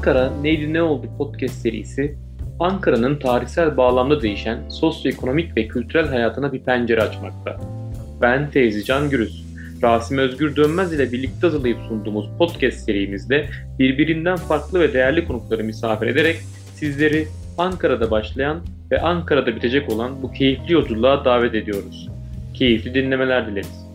Ankara Neydi Ne Oldu podcast serisi, Ankara'nın tarihsel bağlamda değişen sosyoekonomik ve kültürel hayatına bir pencere açmakta. Ben Teyzi Can Gürüz. Rasim Özgür Dönmez ile birlikte hazırlayıp sunduğumuz podcast serimizde birbirinden farklı ve değerli konukları misafir ederek sizleri Ankara'da başlayan ve Ankara'da bitecek olan bu keyifli yolculuğa davet ediyoruz. Keyifli dinlemeler dileriz.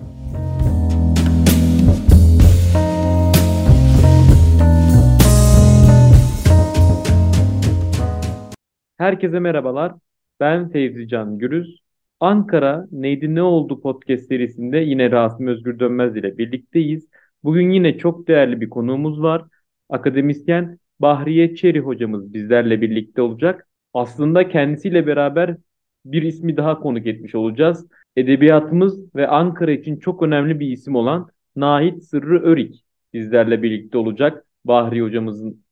Herkese merhabalar. Ben Feyzi Can Gürüz. Ankara Neydi Ne Oldu podcast serisinde yine Rasim Özgür Dönmez ile birlikteyiz. Bugün yine çok değerli bir konuğumuz var. Akademisyen Bahriye Çeri hocamız bizlerle birlikte olacak. Aslında kendisiyle beraber bir ismi daha konuk etmiş olacağız. Edebiyatımız ve Ankara için çok önemli bir isim olan Nahit Sırrı Örik bizlerle birlikte olacak. Bahri hocamızın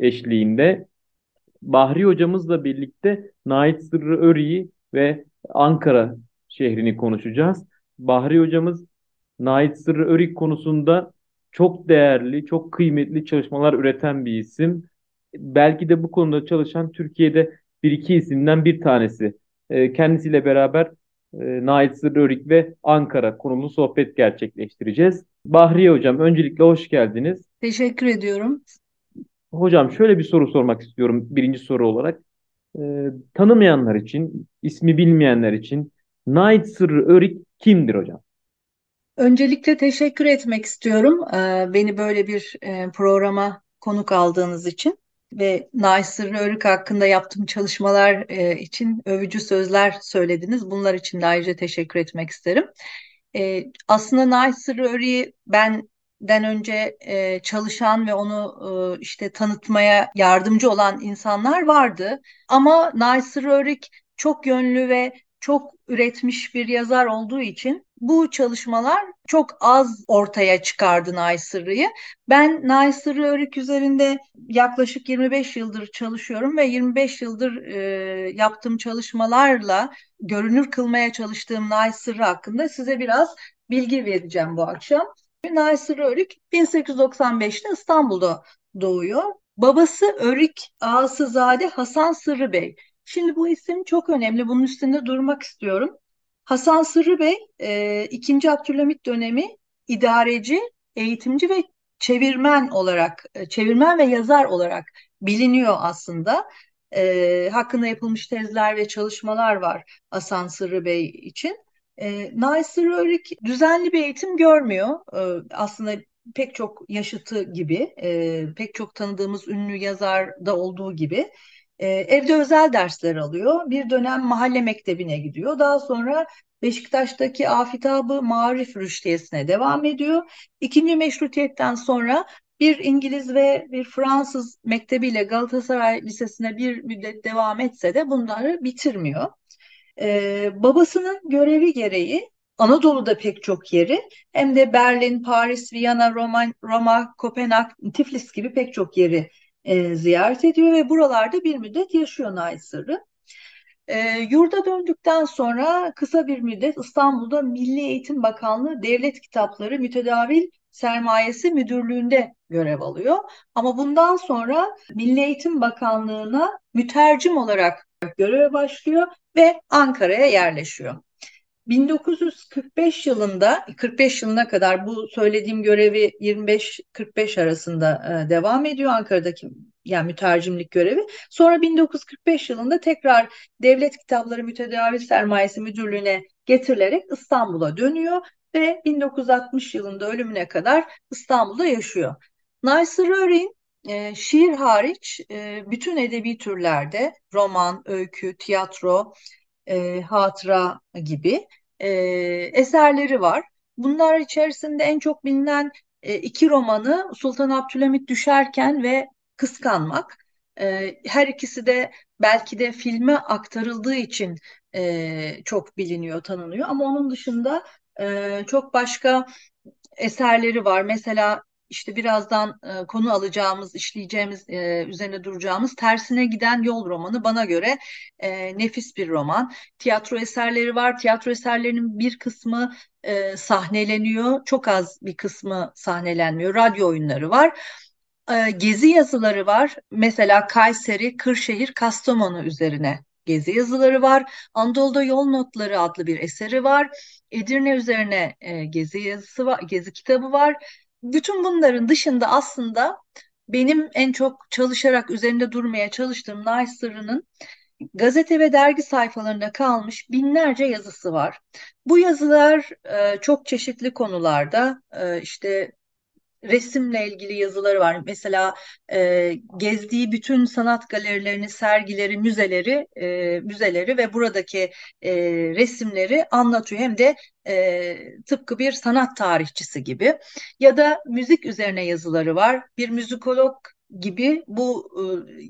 eşliğinde. Bahri hocamızla birlikte Nait Sırrı Örik'i ve Ankara şehrini konuşacağız. Bahri hocamız Nait Sırrı Örik konusunda çok değerli, çok kıymetli çalışmalar üreten bir isim. Belki de bu konuda çalışan Türkiye'de bir iki isimden bir tanesi. Ee, kendisiyle beraber e, Nait Sırrı Örik ve Ankara konulu sohbet gerçekleştireceğiz. Bahriye Hocam öncelikle hoş geldiniz. Teşekkür ediyorum. Hocam şöyle bir soru sormak istiyorum birinci soru olarak. Ee, tanımayanlar için, ismi bilmeyenler için Nait Sırrı Örik kimdir hocam? Öncelikle teşekkür etmek istiyorum e, beni böyle bir e, programa konuk aldığınız için ve Nait Sırrı Örik hakkında yaptığım çalışmalar e, için övücü sözler söylediniz. Bunlar için de ayrıca teşekkür etmek isterim. E, aslında Nait Sırrı Örik'i ben den önce e, çalışan ve onu e, işte tanıtmaya yardımcı olan insanlar vardı. Ama Naysır Örik çok yönlü ve çok üretmiş bir yazar olduğu için bu çalışmalar çok az ortaya çıkardı Naysır'ı. Ben Naysır'ı Örik üzerinde yaklaşık 25 yıldır çalışıyorum ve 25 yıldır e, yaptığım çalışmalarla görünür kılmaya çalıştığım Naysır'ı hakkında size biraz bilgi vereceğim bu akşam. Nasır Örik 1895'te İstanbul'da doğuyor. Babası Örik Ağasızade Hasan Sırrı Bey. Şimdi bu isim çok önemli. Bunun üstünde durmak istiyorum. Hasan Sırrı Bey e, 2. Abdülhamit dönemi idareci, eğitimci ve çevirmen olarak, e, çevirmen ve yazar olarak biliniyor aslında. E, hakkında yapılmış tezler ve çalışmalar var Hasan Sırrı Bey için. E, Naysır Örik düzenli bir eğitim görmüyor. E, aslında pek çok yaşıtı gibi, e, pek çok tanıdığımız ünlü yazarda olduğu gibi e, evde özel dersler alıyor. Bir dönem mahalle mektebine gidiyor. Daha sonra Beşiktaş'taki Afitabı Marif Rüştiyesi'ne devam ediyor. İkinci meşrutiyetten sonra bir İngiliz ve bir Fransız mektebiyle Galatasaray Lisesi'ne bir müddet devam etse de bunları bitirmiyor. Ee, babasının görevi gereği Anadolu'da pek çok yeri hem de Berlin, Paris, Viyana, Roma, Roma Kopenhag, Tiflis gibi pek çok yeri e, ziyaret ediyor ve buralarda bir müddet yaşıyor Nail Sırrı. E, yurda döndükten sonra kısa bir müddet İstanbul'da Milli Eğitim Bakanlığı Devlet Kitapları Mütedavil Sermayesi Müdürlüğü'nde görev alıyor. Ama bundan sonra Milli Eğitim Bakanlığı'na mütercim olarak göreve başlıyor ve Ankara'ya yerleşiyor. 1945 yılında 45 yılına kadar bu söylediğim görevi 25-45 arasında e, devam ediyor Ankara'daki yani mütercimlik görevi. Sonra 1945 yılında tekrar Devlet Kitapları Mütedavil Sermayesi Müdürlüğü'ne getirilerek İstanbul'a dönüyor ve 1960 yılında ölümüne kadar İstanbul'da yaşıyor. Naysır Örin e, şiir hariç e, bütün edebi türlerde roman, öykü, tiyatro, e, hatıra gibi e, eserleri var. Bunlar içerisinde en çok bilinen e, iki romanı Sultan Abdülhamit Düşerken ve Kıskanmak. E, her ikisi de belki de filme aktarıldığı için e, çok biliniyor, tanınıyor. Ama onun dışında e, çok başka eserleri var. Mesela işte birazdan e, konu alacağımız, işleyeceğimiz, e, üzerine duracağımız Tersine Giden Yol romanı bana göre e, nefis bir roman. Tiyatro eserleri var. Tiyatro eserlerinin bir kısmı e, sahneleniyor. Çok az bir kısmı sahnelenmiyor. Radyo oyunları var. e, gezi yazıları var. Mesela Kayseri, Kırşehir, Kastamonu üzerine gezi yazıları var. Anadolu'da Yol Notları adlı bir eseri var. Edirne üzerine e, gezi yazısı var, gezi kitabı var. Bütün bunların dışında aslında benim en çok çalışarak üzerinde durmaya çalıştığım Nice Sırrı'nın gazete ve dergi sayfalarında kalmış binlerce yazısı var. Bu yazılar e, çok çeşitli konularda e, işte resimle ilgili yazıları var. Mesela e, gezdiği bütün sanat galerilerini, sergileri, müzeleri, e, müzeleri ve buradaki e, resimleri anlatıyor. Hem de e, tıpkı bir sanat tarihçisi gibi. Ya da müzik üzerine yazıları var. Bir müzikolog gibi bu e,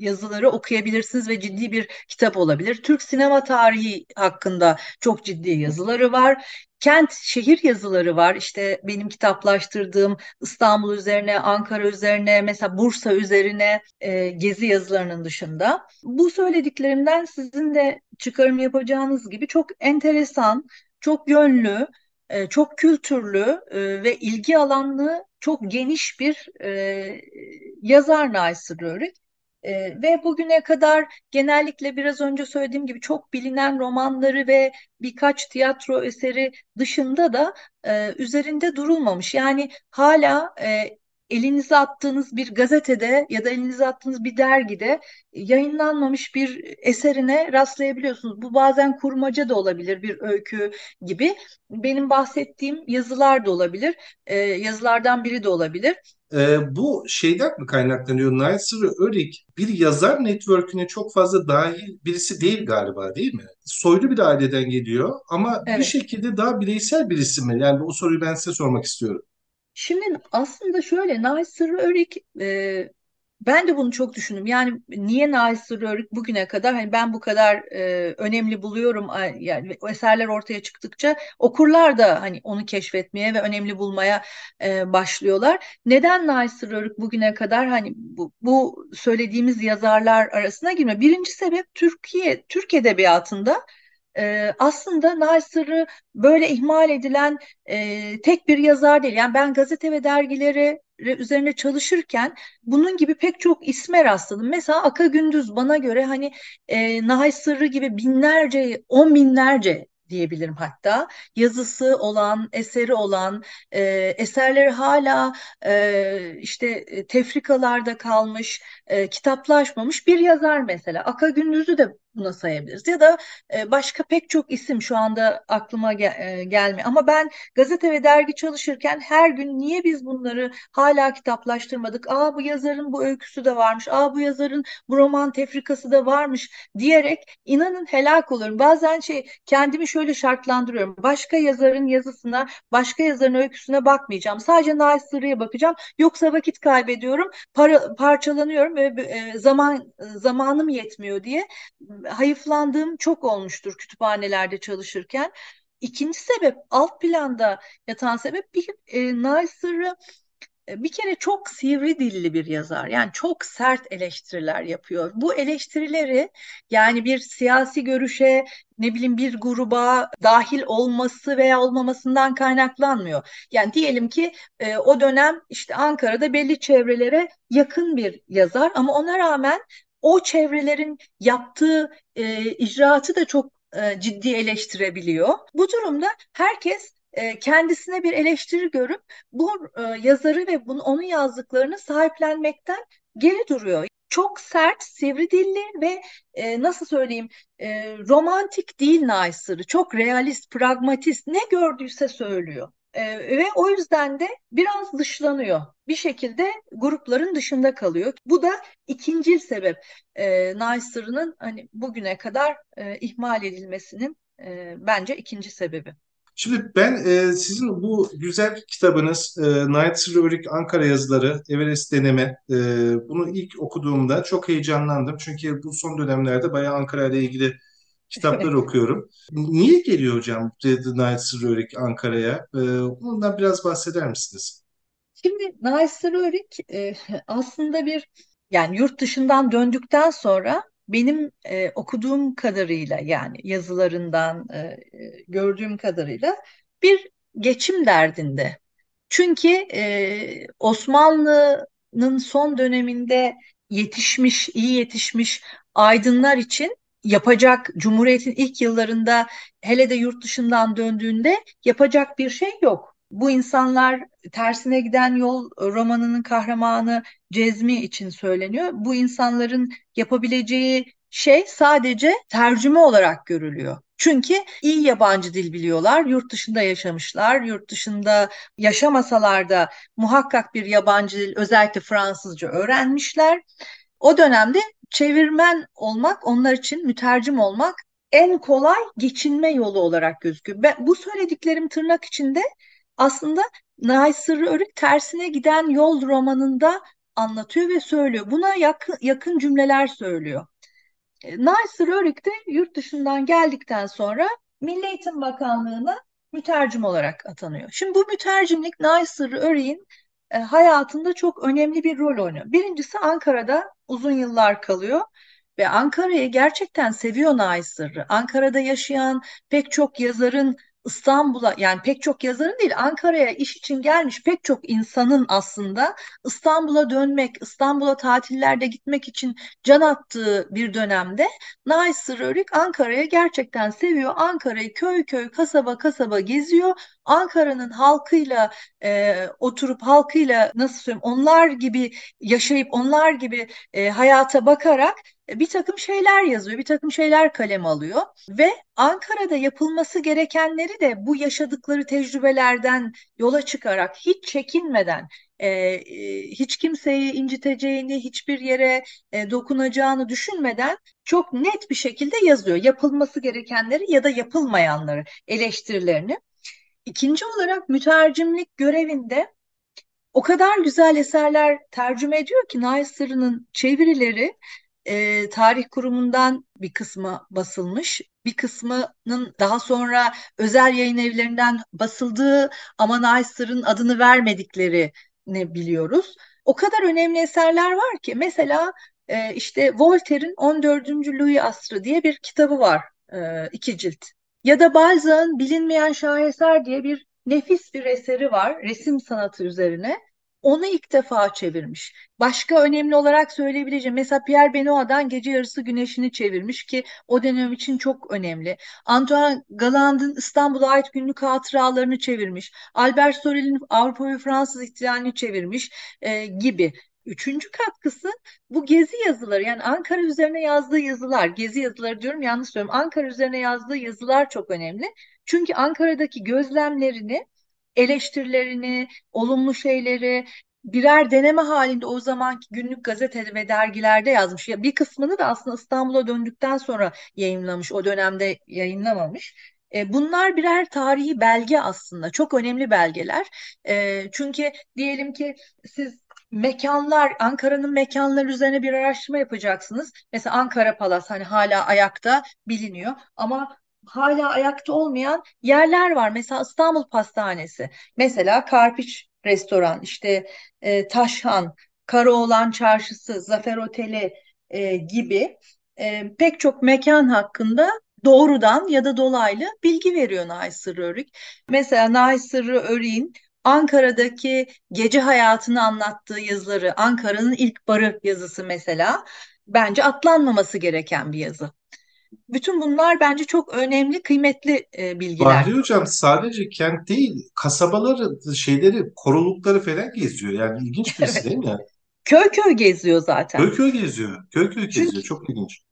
yazıları okuyabilirsiniz ve ciddi bir kitap olabilir. Türk sinema tarihi hakkında çok ciddi yazıları var. Kent, şehir yazıları var. İşte benim kitaplaştırdığım İstanbul üzerine, Ankara üzerine, mesela Bursa üzerine e, gezi yazılarının dışında. Bu söylediklerimden sizin de çıkarım yapacağınız gibi çok enteresan, çok yönlü, e, çok kültürlü e, ve ilgi alanlı çok geniş bir e, yazar Naysır Rörik. E, ve bugüne kadar genellikle biraz önce söylediğim gibi çok bilinen romanları ve birkaç tiyatro eseri dışında da e, üzerinde durulmamış. Yani hala e, elinize attığınız bir gazetede ya da elinize attığınız bir dergide yayınlanmamış bir eserine rastlayabiliyorsunuz. Bu bazen kurmaca da olabilir, bir öykü gibi. Benim bahsettiğim yazılar da olabilir, e, yazılardan biri de olabilir. E, bu şeyden mi kaynaklanıyor? Nasır Örik bir yazar network'üne çok fazla dahil birisi değil galiba değil mi? Soylu bir aileden geliyor ama evet. bir şekilde daha bireysel birisi mi? Yani o soruyu ben size sormak istiyorum. Şimdi aslında şöyle Naysır Örik e, ben de bunu çok düşündüm. Yani niye Naysır Örik bugüne kadar hani ben bu kadar e, önemli buluyorum yani eserler ortaya çıktıkça okurlar da hani onu keşfetmeye ve önemli bulmaya e, başlıyorlar. Neden Naysır Örik bugüne kadar hani bu, bu söylediğimiz yazarlar arasına girmiyor? Birinci sebep Türkiye Türk edebiyatında e, aslında Nasır'ı böyle ihmal edilen e, tek bir yazar değil. Yani ben gazete ve dergileri üzerine çalışırken bunun gibi pek çok isme rastladım. Mesela Aka Gündüz bana göre hani e, Nahay Sırrı gibi binlerce, on binlerce diyebilirim hatta yazısı olan eseri olan e, eserleri hala e, işte tefrikalarda kalmış e, kitaplaşmamış bir yazar mesela Aka Gündüz'ü de buna sayabiliriz. Ya da e, başka pek çok isim şu anda aklıma gel e, gelmiyor. Ama ben gazete ve dergi çalışırken her gün niye biz bunları hala kitaplaştırmadık? Aa bu yazarın bu öyküsü de varmış. Aa bu yazarın bu roman tefrikası da varmış diyerek inanın helak oluyorum. Bazen şey kendimi şöyle şartlandırıyorum. Başka yazarın yazısına, başka yazarın öyküsüne bakmayacağım. Sadece Nail Sırrı'ya bakacağım. Yoksa vakit kaybediyorum, para, parçalanıyorum ve e, zaman zamanım yetmiyor diye hayıflandığım çok olmuştur kütüphanelerde çalışırken. İkinci sebep alt planda yatan sebep bir e, Naysır'ı e, bir kere çok sivri dilli bir yazar. Yani çok sert eleştiriler yapıyor. Bu eleştirileri yani bir siyasi görüşe ne bileyim bir gruba dahil olması veya olmamasından kaynaklanmıyor. Yani diyelim ki e, o dönem işte Ankara'da belli çevrelere yakın bir yazar ama ona rağmen o çevrelerin yaptığı e, icraatı da çok e, ciddi eleştirebiliyor. Bu durumda herkes e, kendisine bir eleştiri görüp bu e, yazarı ve bunu, onun yazdıklarını sahiplenmekten geri duruyor. Çok sert, sivri dilli ve e, nasıl söyleyeyim e, romantik değil Naysır'ı. Çok realist, pragmatist ne gördüyse söylüyor. E, ve o yüzden de biraz dışlanıyor. Bir şekilde grupların dışında kalıyor. Bu da ikinci sebep e, Naysır'ın hani bugüne kadar e, ihmal edilmesinin e, bence ikinci sebebi. Şimdi ben e, sizin bu güzel kitabınız e, Night Rörik Ankara yazıları, Everest deneme e, bunu ilk okuduğumda çok heyecanlandım. Çünkü bu son dönemlerde bayağı Ankara ile ilgili kitaplar okuyorum. Niye geliyor hocam The Night Rörik Ankara'ya? E, ondan biraz bahseder misiniz? Şimdi Night Rörik e, aslında bir yani yurt dışından döndükten sonra benim e, okuduğum kadarıyla yani yazılarından e, gördüğüm kadarıyla bir geçim derdinde. Çünkü e, Osmanlı Osmanlı'nın son döneminde yetişmiş, iyi yetişmiş aydınlar için yapacak Cumhuriyet'in ilk yıllarında hele de yurt dışından döndüğünde yapacak bir şey yok. Bu insanlar tersine giden yol romanının kahramanı Cezmi için söyleniyor. Bu insanların yapabileceği şey sadece tercüme olarak görülüyor. Çünkü iyi yabancı dil biliyorlar, yurt dışında yaşamışlar, yurt dışında yaşamasalar da muhakkak bir yabancı dil, özellikle Fransızca öğrenmişler. O dönemde çevirmen olmak, onlar için mütercim olmak en kolay geçinme yolu olarak gözüküyor. Ben, bu söylediklerim tırnak içinde aslında Naysır Örük tersine giden yol romanında anlatıyor ve söylüyor. Buna yakın, yakın cümleler söylüyor. E, Naysır Örük de yurt dışından geldikten sonra Milli Eğitim Bakanlığı'na mütercim olarak atanıyor. Şimdi bu mütercimlik Naysır Örük'ün e, hayatında çok önemli bir rol oynuyor. Birincisi Ankara'da uzun yıllar kalıyor ve Ankara'yı gerçekten seviyor Naysır'ı. Ankara'da yaşayan pek çok yazarın İstanbul'a yani pek çok yazarın değil Ankara'ya iş için gelmiş pek çok insanın aslında İstanbul'a dönmek, İstanbul'a tatillerde gitmek için can attığı bir dönemde Naysır Örük Ankara'ya gerçekten seviyor. Ankara'yı köy köy, kasaba kasaba geziyor. Ankara'nın halkıyla e, oturup halkıyla nasıl söyleyeyim onlar gibi yaşayıp onlar gibi e, hayata bakarak bir takım şeyler yazıyor, bir takım şeyler kalem alıyor ve Ankara'da yapılması gerekenleri de bu yaşadıkları tecrübelerden yola çıkarak hiç çekinmeden e, e, hiç kimseyi inciteceğini, hiçbir yere e, dokunacağını düşünmeden çok net bir şekilde yazıyor. Yapılması gerekenleri ya da yapılmayanları, eleştirilerini. İkinci olarak mütercimlik görevinde o kadar güzel eserler tercüme ediyor ki Naysır'ın çevirileri e, tarih kurumundan bir kısmı basılmış. Bir kısmının daha sonra özel yayın evlerinden basıldığı ama Naysır'ın adını vermedikleri ne biliyoruz. O kadar önemli eserler var ki mesela e, işte Voltaire'in 14. Louis Asrı diye bir kitabı var e, iki cilt. Ya da Balzac'ın Bilinmeyen Şaheser diye bir nefis bir eseri var resim sanatı üzerine onu ilk defa çevirmiş. Başka önemli olarak söyleyebileceğim mesela Pierre Benoit'dan Gece Yarısı Güneşini çevirmiş ki o dönem için çok önemli. Antoine Galland'ın İstanbul'a ait günlük hatıralarını çevirmiş. Albert Sorel'in Avrupa ve Fransız ihtilalini çevirmiş e, gibi. Üçüncü katkısı bu gezi yazıları yani Ankara üzerine yazdığı yazılar, gezi yazıları diyorum yanlış söylüyorum. Ankara üzerine yazdığı yazılar çok önemli. Çünkü Ankara'daki gözlemlerini eleştirilerini, olumlu şeyleri birer deneme halinde o zamanki günlük gazete ve dergilerde yazmış. Ya bir kısmını da aslında İstanbul'a döndükten sonra yayınlamış. O dönemde yayınlamamış. E, bunlar birer tarihi belge aslında. Çok önemli belgeler. E, çünkü diyelim ki siz mekanlar, Ankara'nın mekanları üzerine bir araştırma yapacaksınız. Mesela Ankara Palas hani hala ayakta biliniyor ama hala ayakta olmayan yerler var. Mesela İstanbul Pastanesi, mesela Karpiç Restoran, işte e, Taşhan, Karaoğlan Çarşısı, Zafer Oteli e, gibi e, pek çok mekan hakkında doğrudan ya da dolaylı bilgi veriyor Nahi Sırrı Örük. Mesela Nahi Sırrı Örük'ün Ankara'daki gece hayatını anlattığı yazıları, Ankara'nın ilk barı yazısı mesela bence atlanmaması gereken bir yazı. Bütün bunlar bence çok önemli, kıymetli e, bilgiler. Bahri Hocam sadece kent değil, kasabaları, şeyleri, korulukları falan geziyor. Yani ilginç birisi Evet. değil mi? Köy köy geziyor zaten. Köy köy geziyor. Köy köy geziyor. Çünkü Çok ilginç.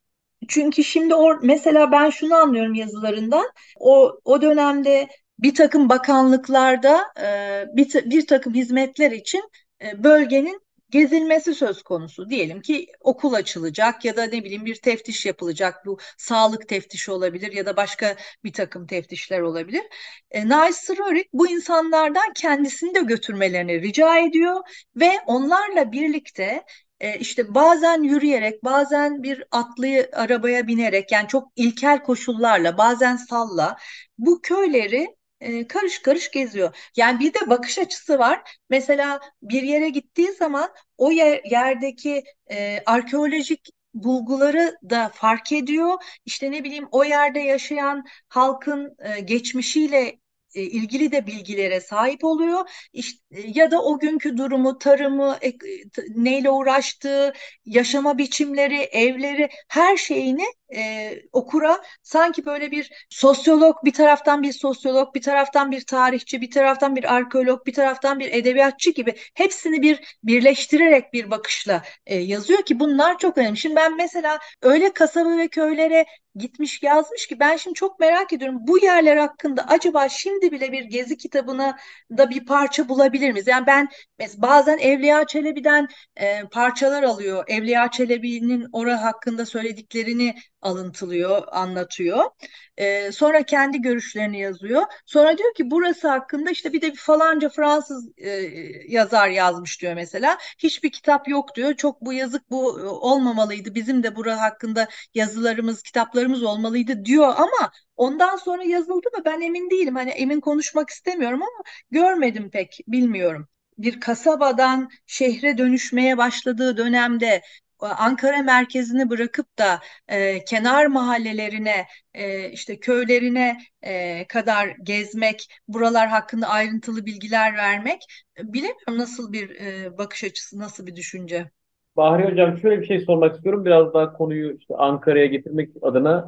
çünkü şimdi or mesela ben şunu anlıyorum yazılarından. O o dönemde bir takım bakanlıklarda e, bir, bir takım hizmetler için e, bölgenin gezilmesi söz konusu. Diyelim ki okul açılacak ya da ne bileyim bir teftiş yapılacak. Bu sağlık teftişi olabilir ya da başka bir takım teftişler olabilir. E, Nice Rorik bu insanlardan kendisini de götürmelerini rica ediyor ve onlarla birlikte e, işte bazen yürüyerek, bazen bir atlı arabaya binerek yani çok ilkel koşullarla, bazen salla bu köyleri e, karış karış geziyor. Yani bir de bakış açısı var. Mesela bir yere gittiği zaman o yer, yerdeki e, arkeolojik bulguları da fark ediyor. İşte ne bileyim o yerde yaşayan halkın e, geçmişiyle e, ilgili de bilgilere sahip oluyor. İşte, ya da o günkü durumu, tarımı, e, neyle uğraştığı, yaşama biçimleri, evleri, her şeyini e, okura sanki böyle bir sosyolog, bir taraftan bir sosyolog, bir taraftan bir tarihçi, bir taraftan bir arkeolog, bir taraftan bir edebiyatçı gibi hepsini bir birleştirerek bir bakışla e, yazıyor ki bunlar çok önemli. Şimdi ben mesela öyle kasaba ve köylere gitmiş yazmış ki ben şimdi çok merak ediyorum bu yerler hakkında acaba şimdi bile bir gezi kitabına da bir parça bulabilir miyiz? Yani ben bazen Evliya Çelebi'den e, parçalar alıyor. Evliya Çelebi'nin ora hakkında söylediklerini alıntılıyor, anlatıyor. E, sonra kendi görüşlerini yazıyor. Sonra diyor ki burası hakkında işte bir de bir falanca Fransız e, yazar yazmış diyor mesela. Hiçbir kitap yok diyor. Çok bu yazık bu olmamalıydı. Bizim de bura hakkında yazılarımız, kitaplarımız olmalıydı diyor ama ondan sonra yazıldı mı ben emin değilim. Hani emin konuşmak istemiyorum ama görmedim pek bilmiyorum bir kasabadan şehre dönüşmeye başladığı dönemde Ankara merkezini bırakıp da e, kenar mahallelerine, e, işte köylerine e, kadar gezmek, buralar hakkında ayrıntılı bilgiler vermek, bilemiyorum nasıl bir e, bakış açısı, nasıl bir düşünce. Bahri Hocam şöyle bir şey sormak istiyorum. Biraz daha konuyu işte Ankara'ya getirmek adına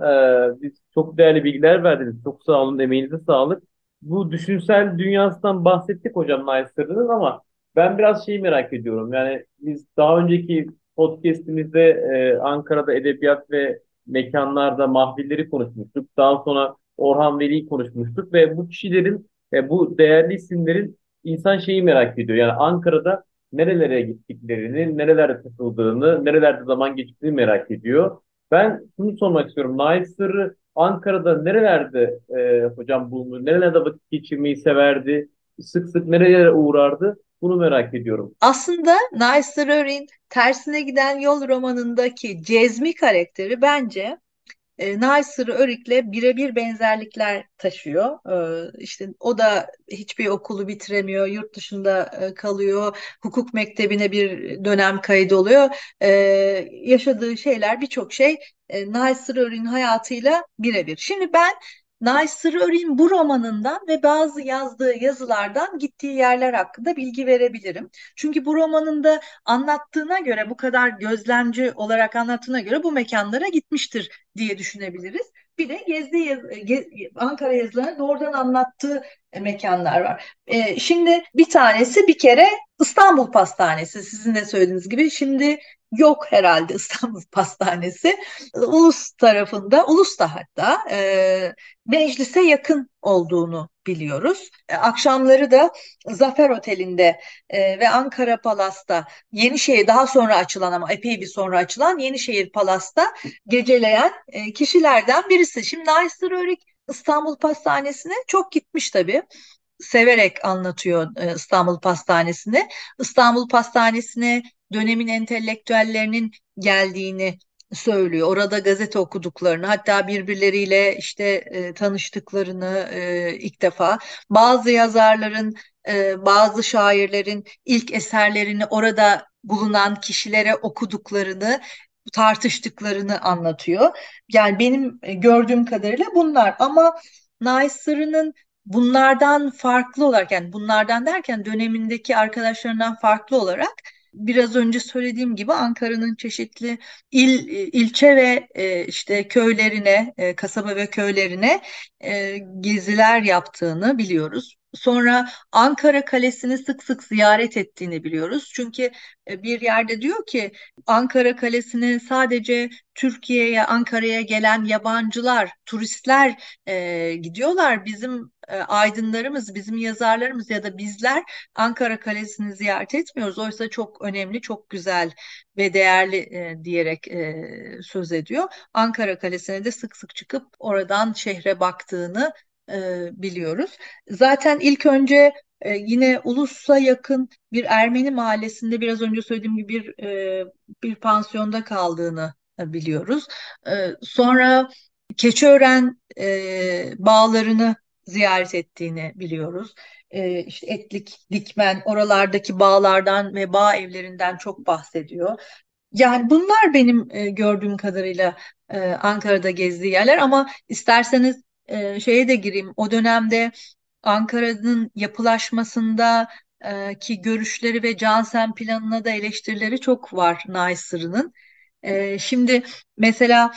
e, biz çok değerli bilgiler verdiniz. Çok sağ olun, emeğinize sağlık. Bu düşünsel dünyasından bahsettik hocam Naysır'ın ama ben biraz şeyi merak ediyorum. Yani biz daha önceki podcast'imizde e, Ankara'da edebiyat ve mekanlarda mahvilleri konuşmuştuk. Daha sonra Orhan Veli'yi konuşmuştuk ve bu kişilerin, e, bu değerli isimlerin insan şeyi merak ediyor. Yani Ankara'da nerelere gittiklerini, nerelerde takıldığını, nerelerde zaman geçtiğini merak ediyor. Ben şunu sormak istiyorum. Nail Sırrı Ankara'da nerelerde e, hocam bulundu? Nerelerde vakit geçirmeyi severdi? Sık sık nerelere uğrardı? Bunu merak ediyorum. Aslında Rory'in Tersine Giden Yol romanındaki Cezmi karakteri bence e, Naysır Örik'le birebir benzerlikler taşıyor. E, işte o da hiçbir okulu bitiremiyor, yurt dışında e, kalıyor, hukuk mektebine bir dönem kaydoluyor. E, yaşadığı şeyler birçok şey e, Naysır Örik'in hayatıyla birebir. Şimdi ben Naysır Örik'in bu romanından ve bazı yazdığı yazılardan gittiği yerler hakkında bilgi verebilirim. Çünkü bu romanında anlattığına göre bu kadar gözlemci olarak anlattığına göre bu mekanlara gitmiştir diye düşünebiliriz. Bir de gezdiği gez, Ankara yazılarını doğrudan anlattığı mekanlar var. E, şimdi bir tanesi bir kere İstanbul Pastanesi sizin de söylediğiniz gibi. Şimdi yok herhalde İstanbul Pastanesi. Ulus tarafında, Ulus'ta hatta e, meclise yakın olduğunu biliyoruz. E, akşamları da Zafer Oteli'nde e, ve Ankara Palas'ta Yenişehir daha sonra açılan ama epey bir sonra açılan Yenişehir Palas'ta geceleyen e, kişilerden birisi. Şimdi Naysır Örik İstanbul Pastanesi'ne çok gitmiş tabii severek anlatıyor e, İstanbul Pastanesi'ni. İstanbul Pastanesi'ne dönemin entelektüellerinin geldiğini söylüyor. Orada gazete okuduklarını, hatta birbirleriyle işte e, tanıştıklarını e, ilk defa. Bazı yazarların, e, bazı şairlerin ilk eserlerini orada bulunan kişilere okuduklarını, tartıştıklarını anlatıyor. Yani benim e, gördüğüm kadarıyla bunlar ama Naysır'ın bunlardan farklı olarak yani bunlardan derken dönemindeki arkadaşlarından farklı olarak biraz önce söylediğim gibi Ankara'nın çeşitli il ilçe ve e, işte köylerine, e, kasaba ve köylerine e, geziler yaptığını biliyoruz. Sonra Ankara Kalesi'ni sık sık ziyaret ettiğini biliyoruz. Çünkü e, bir yerde diyor ki Ankara Kalesi'ne sadece Türkiye'ye, Ankara'ya gelen yabancılar, turistler e, gidiyorlar. Bizim e, aydınlarımız, bizim yazarlarımız ya da bizler Ankara Kalesi'ni ziyaret etmiyoruz. Oysa çok önemli, çok güzel ve değerli e, diyerek e, söz ediyor. Ankara Kalesi'ne de sık sık çıkıp oradan şehre baktığını e, biliyoruz. Zaten ilk önce e, yine Ulus'a yakın bir Ermeni mahallesinde biraz önce söylediğim gibi bir e, bir pansiyonda kaldığını e, biliyoruz. E, sonra Keçiören e, bağlarını ziyaret ettiğini biliyoruz. E, işte Etlik, Dikmen, oralardaki bağlardan ve bağ evlerinden çok bahsediyor. Yani bunlar benim e, gördüğüm kadarıyla e, Ankara'da gezdiği yerler ama isterseniz e, şeye de gireyim. O dönemde Ankara'nın yapılaşmasında e, ki görüşleri ve Cansen planına da eleştirileri çok var Naysır'ın. E, şimdi mesela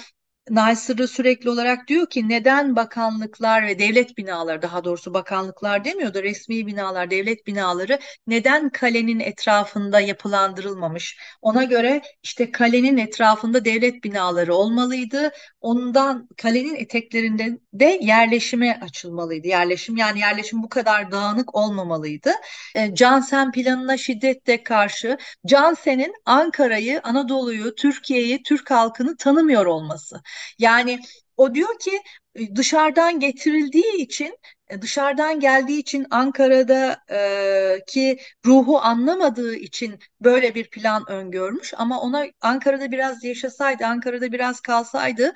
Naysır'ı sürekli olarak diyor ki neden bakanlıklar ve devlet binaları daha doğrusu bakanlıklar demiyor da resmi binalar, devlet binaları neden kalenin etrafında yapılandırılmamış? Ona göre işte kalenin etrafında devlet binaları olmalıydı. Ondan kalenin eteklerinde de yerleşime açılmalıydı. Yerleşim yani yerleşim bu kadar dağınık olmamalıydı. E, Cansen planına şiddetle karşı Cansen'in Ankara'yı, Anadolu'yu, Türkiye'yi, Türk halkını tanımıyor olması. Yani o diyor ki e, dışarıdan getirildiği için e, dışarıdan geldiği için Ankara'da e, ruhu anlamadığı için böyle bir plan öngörmüş ama ona Ankara'da biraz yaşasaydı Ankara'da biraz kalsaydı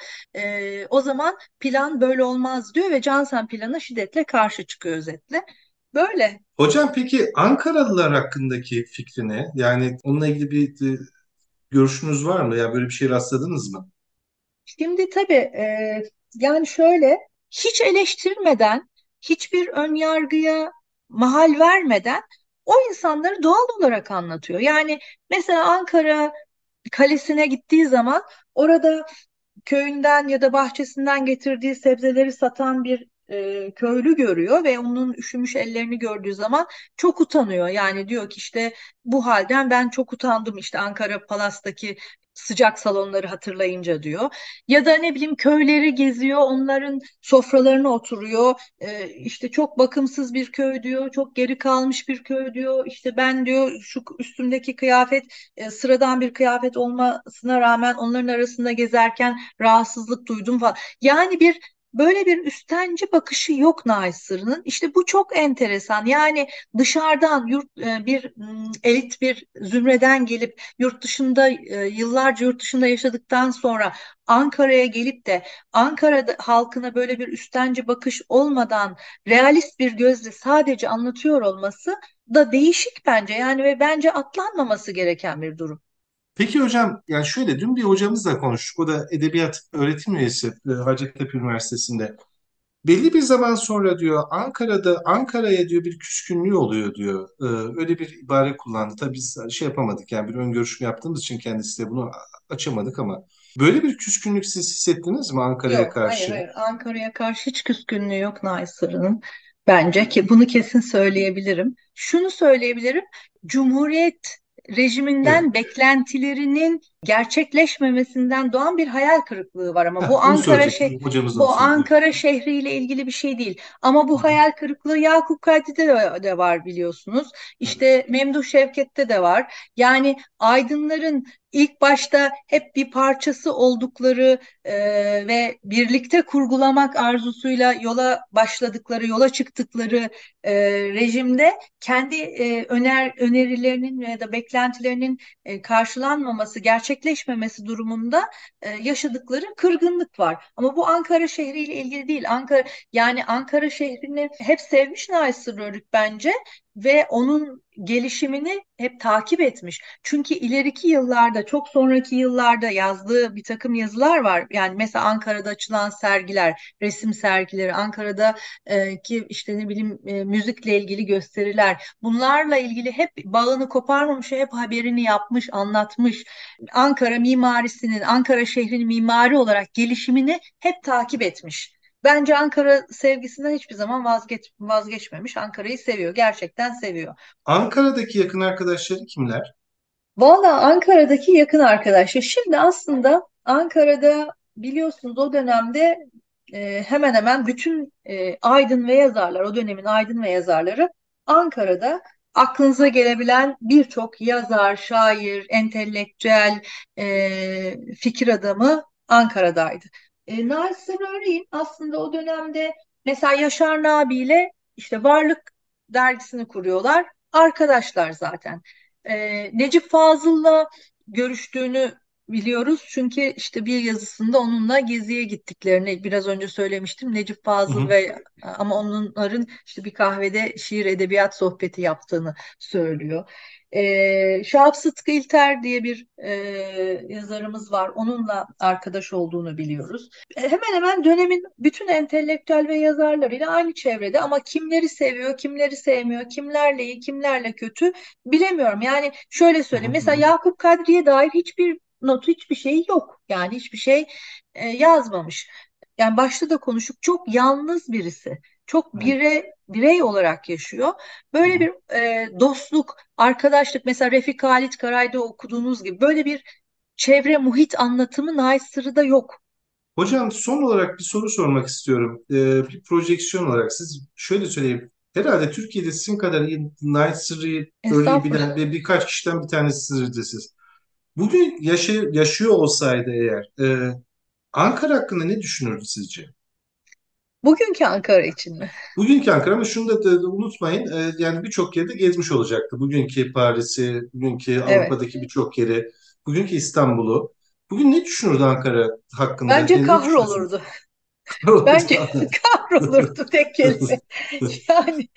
o zaman plan böyle olmaz diyor ve Cansen plana şiddetle karşı çıkıyor özetle. Böyle. Hocam peki Ankaralılar hakkındaki fikri Yani onunla ilgili bir görüşünüz var mı? Ya böyle bir şey rastladınız mı? Şimdi tabii e, yani şöyle hiç eleştirmeden, hiçbir ön yargıya mahal vermeden o insanları doğal olarak anlatıyor. Yani mesela Ankara Kalesi'ne gittiği zaman orada köyünden ya da bahçesinden getirdiği sebzeleri satan bir e, köylü görüyor ve onun üşümüş ellerini gördüğü zaman çok utanıyor. Yani diyor ki işte bu halden ben çok utandım işte Ankara Palas'taki sıcak salonları hatırlayınca diyor. Ya da ne bileyim köyleri geziyor, onların sofralarına oturuyor. Ee, işte çok bakımsız bir köy diyor, çok geri kalmış bir köy diyor. İşte ben diyor şu üstümdeki kıyafet e, sıradan bir kıyafet olmasına rağmen onların arasında gezerken rahatsızlık duydum falan. Yani bir Böyle bir üstenci bakışı yok Naysır'ın. İşte bu çok enteresan. Yani dışarıdan yurt e, bir elit bir zümreden gelip yurt dışında e, yıllarca yurt dışında yaşadıktan sonra Ankara'ya gelip de Ankara halkına böyle bir üstenci bakış olmadan realist bir gözle sadece anlatıyor olması da değişik bence. Yani ve bence atlanmaması gereken bir durum. Peki hocam yani şöyle dün bir hocamızla konuştuk. O da edebiyat öğretim üyesi e, Hacettepe Üniversitesi'nde. Belli bir zaman sonra diyor Ankara'da Ankara'ya diyor bir küskünlüğü oluyor diyor. Ee, öyle bir ibare kullandı. Tabii biz şey yapamadık yani bir ön görüşme yaptığımız için kendisiyle bunu açamadık ama böyle bir küskünlük siz hissettiniz mi Ankara'ya yok, karşı? Hayır hayır Ankara'ya karşı hiç küskünlüğü yok Naysır'ın. Bence ki bunu kesin söyleyebilirim. Şunu söyleyebilirim. Cumhuriyet rejiminden evet. beklentilerinin gerçekleşmemesinden doğan bir hayal kırıklığı var ama ha, bu Ankara şehri bu Ankara şehriyle ilgili bir şey değil. Ama bu hayal kırıklığı Yakup Kadri'de de, de var biliyorsunuz. İşte Memduh Şevket'te de var. Yani aydınların ilk başta hep bir parçası oldukları e, ve birlikte kurgulamak arzusuyla yola başladıkları, yola çıktıkları e, rejimde kendi e, öner önerilerinin ya da beklentilerinin e, karşılanmaması, gerçekleşmemesi durumunda e, yaşadıkları kırgınlık var. Ama bu Ankara şehriyle ilgili değil. Ankara yani Ankara şehrini hep sevmiş Naysır Örük bence ve onun gelişimini hep takip etmiş. Çünkü ileriki yıllarda, çok sonraki yıllarda yazdığı bir takım yazılar var. Yani mesela Ankara'da açılan sergiler, resim sergileri, Ankara'da e, ki işte ne bileyim e, müzikle ilgili gösteriler. Bunlarla ilgili hep bağını koparmamış, hep haberini yapmış, anlatmış. Ankara mimarisinin, Ankara şehrinin mimari olarak gelişimini hep takip etmiş. Bence Ankara sevgisinden hiçbir zaman vazgeç, vazgeçmemiş. Ankara'yı seviyor. Gerçekten seviyor. Ankara'daki yakın arkadaşları kimler? Valla Ankara'daki yakın arkadaşlar. Şimdi aslında Ankara'da biliyorsunuz o dönemde e, hemen hemen bütün e, aydın ve yazarlar, o dönemin aydın ve yazarları Ankara'da aklınıza gelebilen birçok yazar, şair, entelektüel, e, fikir adamı Ankara'daydı. E, Nasır Örey'in aslında o dönemde mesela Yaşar Nabi ile işte Varlık dergisini kuruyorlar. Arkadaşlar zaten. E, Necip Fazıl'la görüştüğünü biliyoruz çünkü işte bir yazısında onunla geziye gittiklerini biraz önce söylemiştim. Necip Fazıl Hı hı. ve ama onların işte bir kahvede şiir edebiyat sohbeti yaptığını söylüyor. E, Şahap Sıtkı İlter diye bir e, yazarımız var. Onunla arkadaş olduğunu biliyoruz. E, hemen hemen dönemin bütün entelektüel ve yazarlarıyla aynı çevrede ama kimleri seviyor, kimleri sevmiyor, kimlerle iyi, kimlerle kötü bilemiyorum. Yani şöyle söyleyeyim. Mesela Yakup Kadri'ye dair hiçbir notu, hiçbir şey yok. Yani hiçbir şey e, yazmamış. Yani başta da konuştuk. Çok yalnız birisi. Çok birey, birey olarak yaşıyor. Böyle bir e, dostluk, arkadaşlık mesela Refik Halit Karay'da okuduğunuz gibi böyle bir çevre muhit anlatımı Naysır'da yok. Hocam son olarak bir soru sormak istiyorum. Ee, bir projeksiyon olarak siz şöyle söyleyeyim. Herhalde Türkiye'de sizin kadar iyi Night Sırrı'yı örneği bilen ve birkaç kişiden bir tanesisiniz siz. Bugün yaşay yaşıyor olsaydı eğer e, Ankara hakkında ne düşünürdü sizce? Bugünkü Ankara için mi? Bugünkü Ankara ama şunu da, da unutmayın e, yani birçok yerde gezmiş olacaktı. Bugünkü Paris'i, bugünkü Evet. Avrupa'daki birçok yeri, bugünkü İstanbul'u. Bugün ne düşünürdü Ankara hakkında? Bence düşünürsün? kahrolurdu. Bence kahrolurdu tek kelime. Yani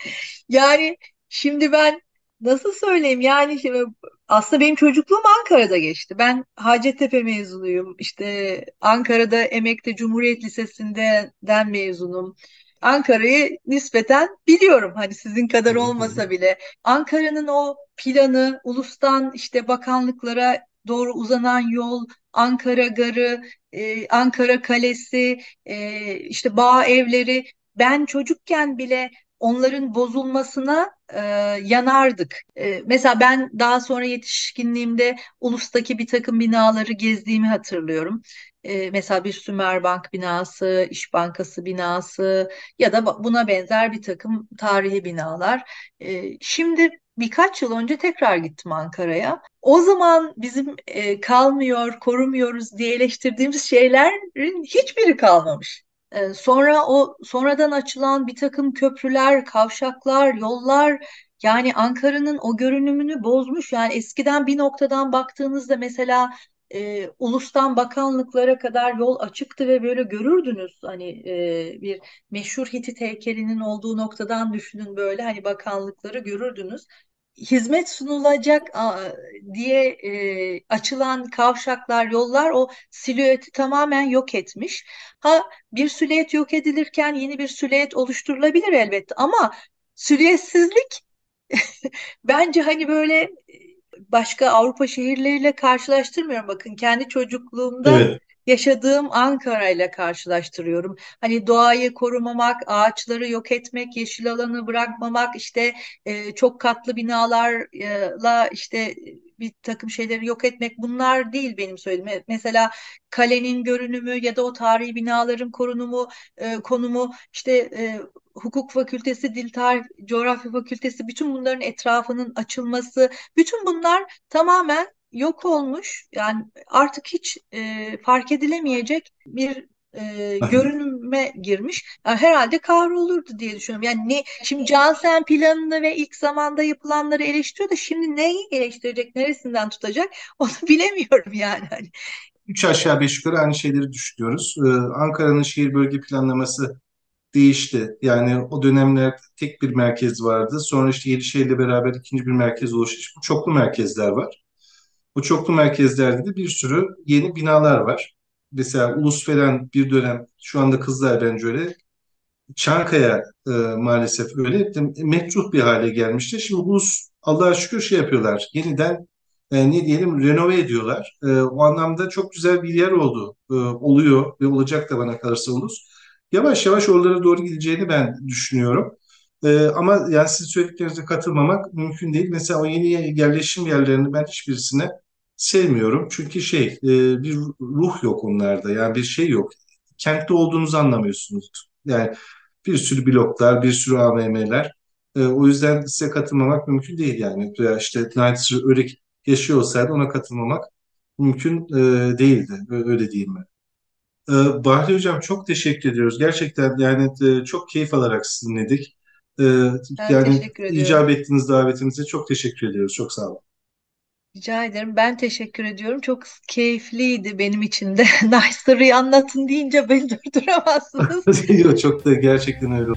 yani şimdi ben nasıl söyleyeyim yani şimdi aslında benim çocukluğum Ankara'da geçti. Ben Hacettepe mezunuyum. İşte Ankara'da Emek'te Cumhuriyet Lisesi'nden mezunum. Ankara'yı nispeten biliyorum hani sizin kadar olmasa bile. Ankara'nın o planı, ulustan işte bakanlıklara doğru uzanan yol, Ankara Garı, e, Ankara Kalesi, e, işte bağ evleri. Ben çocukken bile onların bozulmasına e, yanardık. E, mesela ben daha sonra yetişkinliğimde ulustaki bir takım binaları gezdiğimi hatırlıyorum. E, mesela bir Sümerbank binası, İş Bankası binası ya da buna benzer bir takım tarihi binalar. E, şimdi birkaç yıl önce tekrar gittim Ankara'ya. O zaman bizim e, kalmıyor, korumuyoruz diye eleştirdiğimiz şeylerin hiçbiri kalmamış. E, sonra o sonradan açılan bir takım köprüler, kavşaklar, yollar yani Ankara'nın o görünümünü bozmuş. Yani eskiden bir noktadan baktığınızda mesela e, ulustan bakanlıklara kadar yol açıktı ve böyle görürdünüz hani e, bir meşhur Hitit heykelinin olduğu noktadan düşünün böyle hani bakanlıkları görürdünüz. Hizmet sunulacak diye e, açılan kavşaklar, yollar o silüeti tamamen yok etmiş. Ha bir silüet yok edilirken yeni bir silüet oluşturulabilir elbette ama silüetsizlik bence hani böyle başka Avrupa şehirleriyle karşılaştırmıyorum. Bakın kendi çocukluğumda Evet. Yaşadığım Ankara ile karşılaştırıyorum. Hani doğayı korumamak, ağaçları yok etmek, yeşil alanı bırakmamak, işte e, çok katlı binalarla işte bir takım şeyleri yok etmek bunlar değil benim söylediğim. Mesela kalenin görünümü ya da o tarihi binaların korunumu, e, konumu, işte e, hukuk fakültesi, dil tarih, coğrafya fakültesi bütün bunların etrafının açılması, bütün bunlar tamamen yok olmuş. Yani artık hiç e, fark edilemeyecek bir e, görünüme girmiş. Yani herhalde kahrolurdu diye düşünüyorum. Yani ne şimdi Cansen planını ve ilk zamanda yapılanları eleştiriyor da şimdi neyi eleştirecek, neresinden tutacak onu bilemiyorum yani. Hani. Üç aşağı beş yukarı aynı şeyleri düşünüyoruz. Ee, Ankara'nın şehir bölge planlaması değişti. Yani o dönemler tek bir merkez vardı. Sonra işte Yenişehir'le beraber ikinci bir merkez oluştu. Bu çoklu merkezler var. Bu çoklu merkezlerde de bir sürü yeni binalar var. Mesela Ulusferen bir dönem, şu anda Kızılay bence öyle. Çankaya e, maalesef öyle. Mekruh bir hale gelmişti. Şimdi Ulus Allah'a şükür şey yapıyorlar. Yeniden e, ne diyelim renove ediyorlar. E, o anlamda çok güzel bir yer oldu. E, oluyor ve olacak da bana kalırsa Ulus. Yavaş yavaş oralara doğru gideceğini ben düşünüyorum. E, ama yani siz söylediklerinize katılmamak mümkün değil. Mesela o yeni yerleşim yerlerini ben hiçbirisine sevmiyorum. Çünkü şey e, bir ruh yok onlarda. Yani bir şey yok. Kentte olduğunuzu anlamıyorsunuz. Yani bir sürü bloklar, bir sürü AVM'ler. E, o yüzden size katılmamak mümkün değil yani. Veya işte Night Örek yaşıyor olsaydı ona katılmamak mümkün e, değildi. Öyle diyeyim ben. E, Bahri Hocam çok teşekkür ediyoruz. Gerçekten yani e, çok keyif alarak dinledik. E, Ben yani icap ettiğiniz davetimize çok teşekkür ediyoruz. Çok sağ olun. Rica ederim. Ben teşekkür ediyorum. Çok keyifliydi benim için de. Nice anlatın deyince beni durduramazsınız. Yok çok da gerçekten öyle.